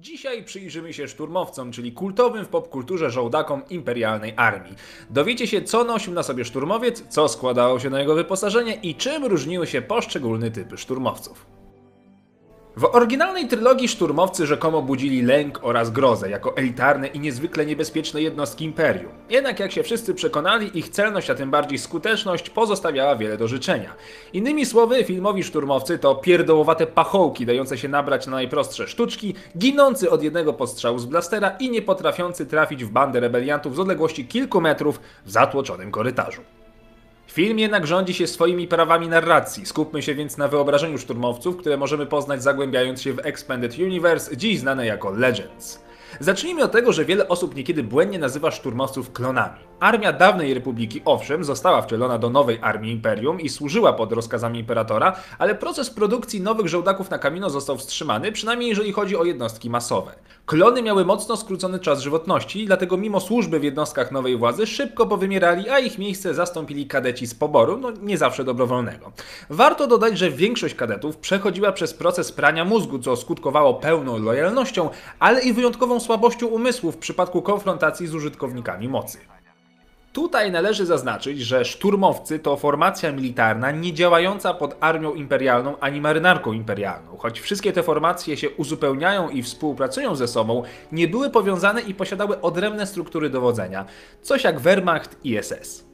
Dzisiaj przyjrzymy się szturmowcom, czyli kultowym w popkulturze żołdakom imperialnej armii. Dowiecie się, co nosił na sobie szturmowiec, co składało się na jego wyposażenie i czym różniły się poszczególne typy szturmowców. W oryginalnej trylogii szturmowcy rzekomo budzili lęk oraz grozę jako elitarne i niezwykle niebezpieczne jednostki imperium. Jednak jak się wszyscy przekonali, ich celność, a tym bardziej skuteczność pozostawiała wiele do życzenia. Innymi słowy, filmowi szturmowcy to pierdołowate pachołki dające się nabrać na najprostsze sztuczki, ginący od jednego postrzału z blastera i nie potrafiący trafić w bandę rebeliantów z odległości kilku metrów w zatłoczonym korytarzu. Film jednak rządzi się swoimi prawami narracji. Skupmy się więc na wyobrażeniu szturmowców, które możemy poznać zagłębiając się w Expanded Universe, dziś znane jako Legends. Zacznijmy od tego, że wiele osób niekiedy błędnie nazywa szturmowców klonami. Armia dawnej republiki owszem została wcielona do nowej armii imperium i służyła pod rozkazami imperatora, ale proces produkcji nowych żołdaków na Kamino został wstrzymany, przynajmniej jeżeli chodzi o jednostki masowe. Klony miały mocno skrócony czas żywotności, dlatego mimo służby w jednostkach nowej władzy szybko powymierali, a ich miejsce zastąpili kadeci z poboru, no nie zawsze dobrowolnego. Warto dodać, że większość kadetów przechodziła przez proces prania mózgu, co skutkowało pełną lojalnością, ale i wyjątkową słabością umysłu w przypadku konfrontacji z użytkownikami mocy. Tutaj należy zaznaczyć, że szturmowcy to formacja militarna nie działająca pod armią imperialną ani marynarką imperialną. Choć wszystkie te formacje się uzupełniają i współpracują ze sobą, nie były powiązane i posiadały odrębne struktury dowodzenia, coś jak Wehrmacht i SS.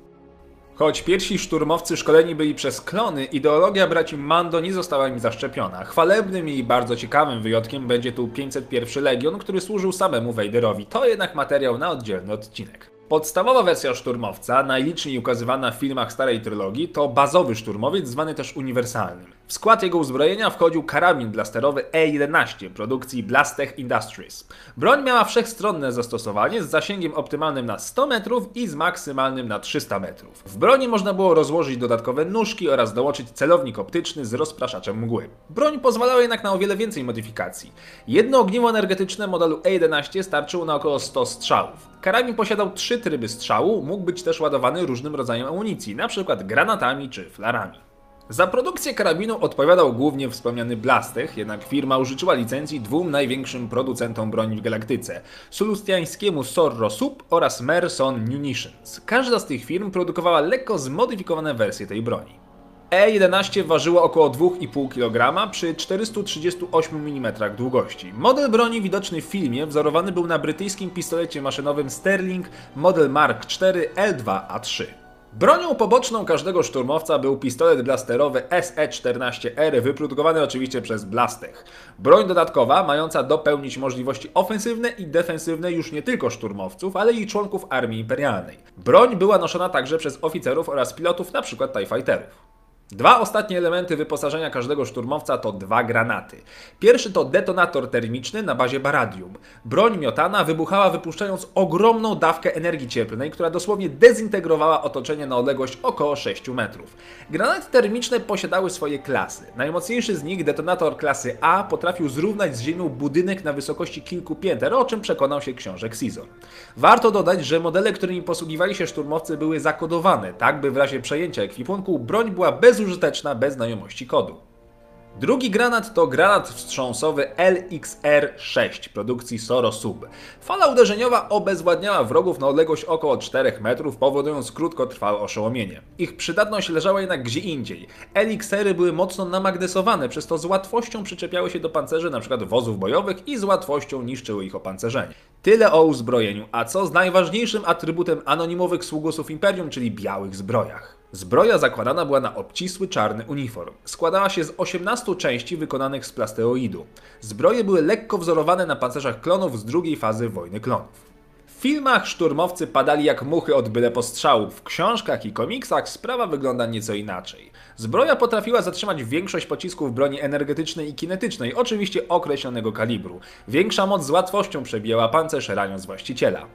Choć pierwsi szturmowcy szkoleni byli przez klony, ideologia braci Mando nie została im zaszczepiona. Chwalebnym i bardzo ciekawym wyjątkiem będzie tu 501 Legion, który służył samemu Vaderowi. To jednak materiał na oddzielny odcinek. Podstawowa wersja szturmowca, najliczniej ukazywana w filmach starej trylogii, to bazowy szturmowiec, zwany też uniwersalnym. W skład jego uzbrojenia wchodził karabin blasterowy E11 produkcji Blastech Industries. Broń miała wszechstronne zastosowanie z zasięgiem optymalnym na 100 metrów i z maksymalnym na 300 metrów. W broni można było rozłożyć dodatkowe nóżki oraz dołączyć celownik optyczny z rozpraszaczem mgły. Broń pozwalała jednak na o wiele więcej modyfikacji. Jedno ogniwo energetyczne modelu E11 starczyło na około 100 strzałów. Karabin posiadał trzy tryby strzału, mógł być też ładowany różnym rodzajem amunicji, np. granatami czy flarami. Za produkcję karabinu odpowiadał głównie wspomniany Blastech, jednak firma użyczyła licencji dwóm największym producentom broni w galaktyce sulustiańskiemu Sorro Sub oraz Merson Munitions. Każda z tych firm produkowała lekko zmodyfikowane wersje tej broni. E11 ważyło około 2,5 kg przy 438 mm długości. Model broni widoczny w filmie wzorowany był na brytyjskim pistolecie maszynowym Sterling model Mark IV L2A3. Bronią poboczną każdego szturmowca był pistolet blasterowy SE-14R, wyprodukowany oczywiście przez Blastech. Broń dodatkowa, mająca dopełnić możliwości ofensywne i defensywne już nie tylko szturmowców, ale i członków armii imperialnej. Broń była noszona także przez oficerów oraz pilotów, np. TIE Fighterów. Dwa ostatnie elementy wyposażenia każdego szturmowca to dwa granaty. Pierwszy to detonator termiczny na bazie baradium. Broń miotana wybuchała wypuszczając ogromną dawkę energii cieplnej, która dosłownie dezintegrowała otoczenie na odległość około 6 metrów. Granaty termiczne posiadały swoje klasy. Najmocniejszy z nich, detonator klasy A, potrafił zrównać z ziemią budynek na wysokości kilku pięter, o czym przekonał się książę Xizor. Warto dodać, że modele, którymi posługiwali się szturmowcy były zakodowane, tak by w razie przejęcia ekwipunku broń była bez bezużyteczna bez znajomości kodu. Drugi granat to granat wstrząsowy LXR-6 produkcji Soro Sub. Fala uderzeniowa obezwładniała wrogów na odległość około 4 metrów, powodując krótkotrwałe oszołomienie. Ich przydatność leżała jednak gdzie indziej. LXR-y były mocno namagnesowane, przez to z łatwością przyczepiały się do pancerzy np. wozów bojowych i z łatwością niszczyły ich opancerzenie. Tyle o uzbrojeniu, a co z najważniejszym atrybutem anonimowych sługusów Imperium, czyli białych zbrojach. Zbroja zakładana była na obcisły czarny uniform. Składała się z 18 części wykonanych z plasteoidu. Zbroje były lekko wzorowane na pancerzach klonów z drugiej fazy wojny klonów. W filmach szturmowcy padali jak muchy od byle postrzału. W książkach i komiksach sprawa wygląda nieco inaczej. Zbroja potrafiła zatrzymać większość pocisków broni energetycznej i kinetycznej, oczywiście określonego kalibru. Większa moc z łatwością przebijała pancerz raniąc właściciela.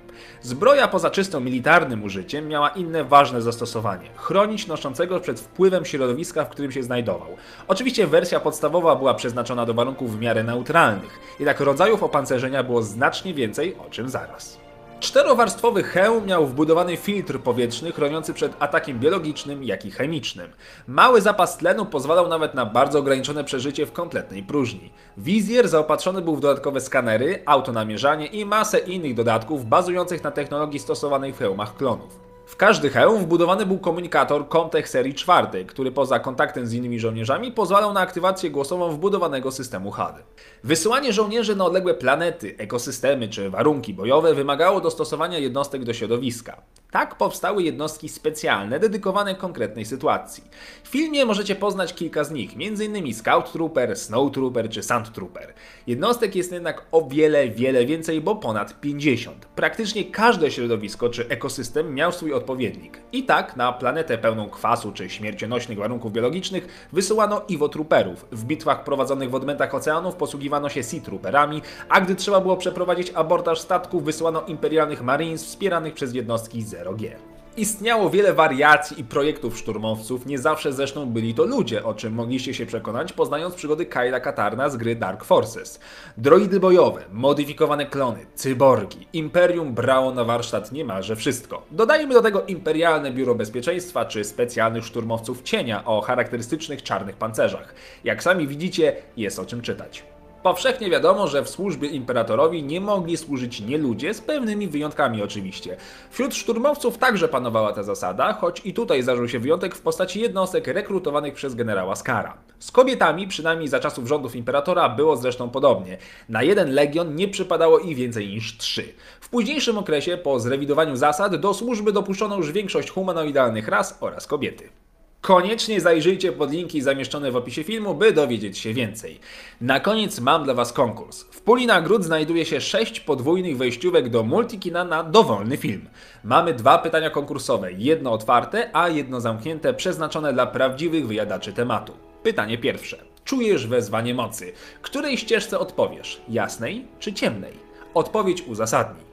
Zbroja poza czysto militarnym użyciem miała inne ważne zastosowanie. Chronić noszącego przed wpływem środowiska, w którym się znajdował. Oczywiście wersja podstawowa była przeznaczona do warunków w miarę neutralnych, jednak rodzajów opancerzenia było znacznie więcej, o czym zaraz. Czterowarstwowy hełm miał wbudowany filtr powietrzny chroniący przed atakiem biologicznym, jak i chemicznym. Mały zapas tlenu pozwalał nawet na bardzo ograniczone przeżycie w kompletnej próżni. Wizjer zaopatrzony był w dodatkowe skanery, autonamierzanie i masę innych dodatków bazujących na technologii stosowanej w hełmach klonów. W każdy hełm wbudowany był komunikator Comtech serii czwartej, który poza kontaktem z innymi żołnierzami pozwalał na aktywację głosową wbudowanego systemu HUD. Wysyłanie żołnierzy na odległe planety, ekosystemy czy warunki bojowe wymagało dostosowania jednostek do środowiska. Tak powstały jednostki specjalne dedykowane konkretnej sytuacji. W filmie możecie poznać kilka z nich, m.in. Scout Trooper, Snow Trooper czy Sand Trooper. Jednostek jest jednak o wiele, wiele więcej, bo ponad 50. Praktycznie każde środowisko czy ekosystem miał swój odpowiednik. I tak na planetę pełną kwasu czy śmiercionośnych warunków biologicznych wysyłano Iwo Trooperów. W bitwach prowadzonych w odmętach oceanów posługiwano się Sea Trooperami, a gdy trzeba było przeprowadzić abordaż statków, wysyłano imperialnych Marines wspieranych przez jednostki 0G. Istniało wiele wariacji i projektów szturmowców, nie zawsze zresztą byli to ludzie, o czym mogliście się przekonać poznając przygody Kyla Katarna z gry Dark Forces. Droidy bojowe, modyfikowane klony, cyborgi, Imperium brało na warsztat niemalże wszystko. Dodajmy do tego Imperialne Biuro Bezpieczeństwa czy specjalnych szturmowców cienia o charakterystycznych czarnych pancerzach. Jak sami widzicie, jest o czym czytać. Powszechnie wiadomo, że w służbie imperatorowi nie mogli służyć nie ludzie, z pewnymi wyjątkami oczywiście. Wśród szturmowców także panowała ta zasada, choć i tutaj zdarzył się wyjątek w postaci jednostek rekrutowanych przez generała Skara. Z kobietami, przynajmniej za czasów rządów imperatora, było zresztą podobnie. Na jeden legion nie przypadało ich więcej niż trzy. W późniejszym okresie, po zrewidowaniu zasad, do służby dopuszczono już większość humanoidalnych ras oraz kobiety. Koniecznie zajrzyjcie pod linki zamieszczone w opisie filmu, by dowiedzieć się więcej. Na koniec mam dla Was konkurs. W puli nagród znajduje się 6 podwójnych wejściówek do Multikina na dowolny film. Mamy dwa pytania konkursowe, jedno otwarte, a jedno zamknięte, przeznaczone dla prawdziwych wyjadaczy tematu. Pytanie pierwsze. Czujesz wezwanie mocy. Której ścieżce odpowiesz? Jasnej czy ciemnej? Odpowiedź uzasadnij.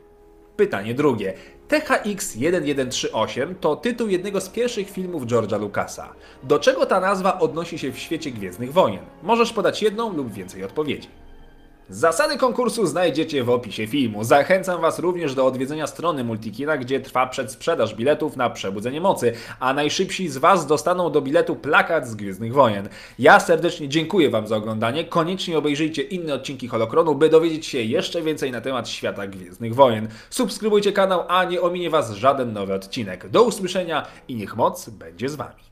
Pytanie drugie. THX 1138 to tytuł jednego z pierwszych filmów George'a Lucasa. Do czego ta nazwa odnosi się w świecie Gwiezdnych Wojen? Możesz podać jedną lub więcej odpowiedzi. Zasady konkursu znajdziecie w opisie filmu. Zachęcam Was również do odwiedzenia strony Multikina, gdzie trwa przedsprzedaż biletów na Przebudzenie Mocy, a najszybsi z Was dostaną do biletu plakat z Gwiezdnych Wojen. Ja serdecznie dziękuję Wam za oglądanie. Koniecznie obejrzyjcie inne odcinki Holokronu, by dowiedzieć się jeszcze więcej na temat świata Gwiezdnych Wojen. Subskrybujcie kanał, a nie ominie Was żaden nowy odcinek. Do usłyszenia i niech moc będzie z Wami.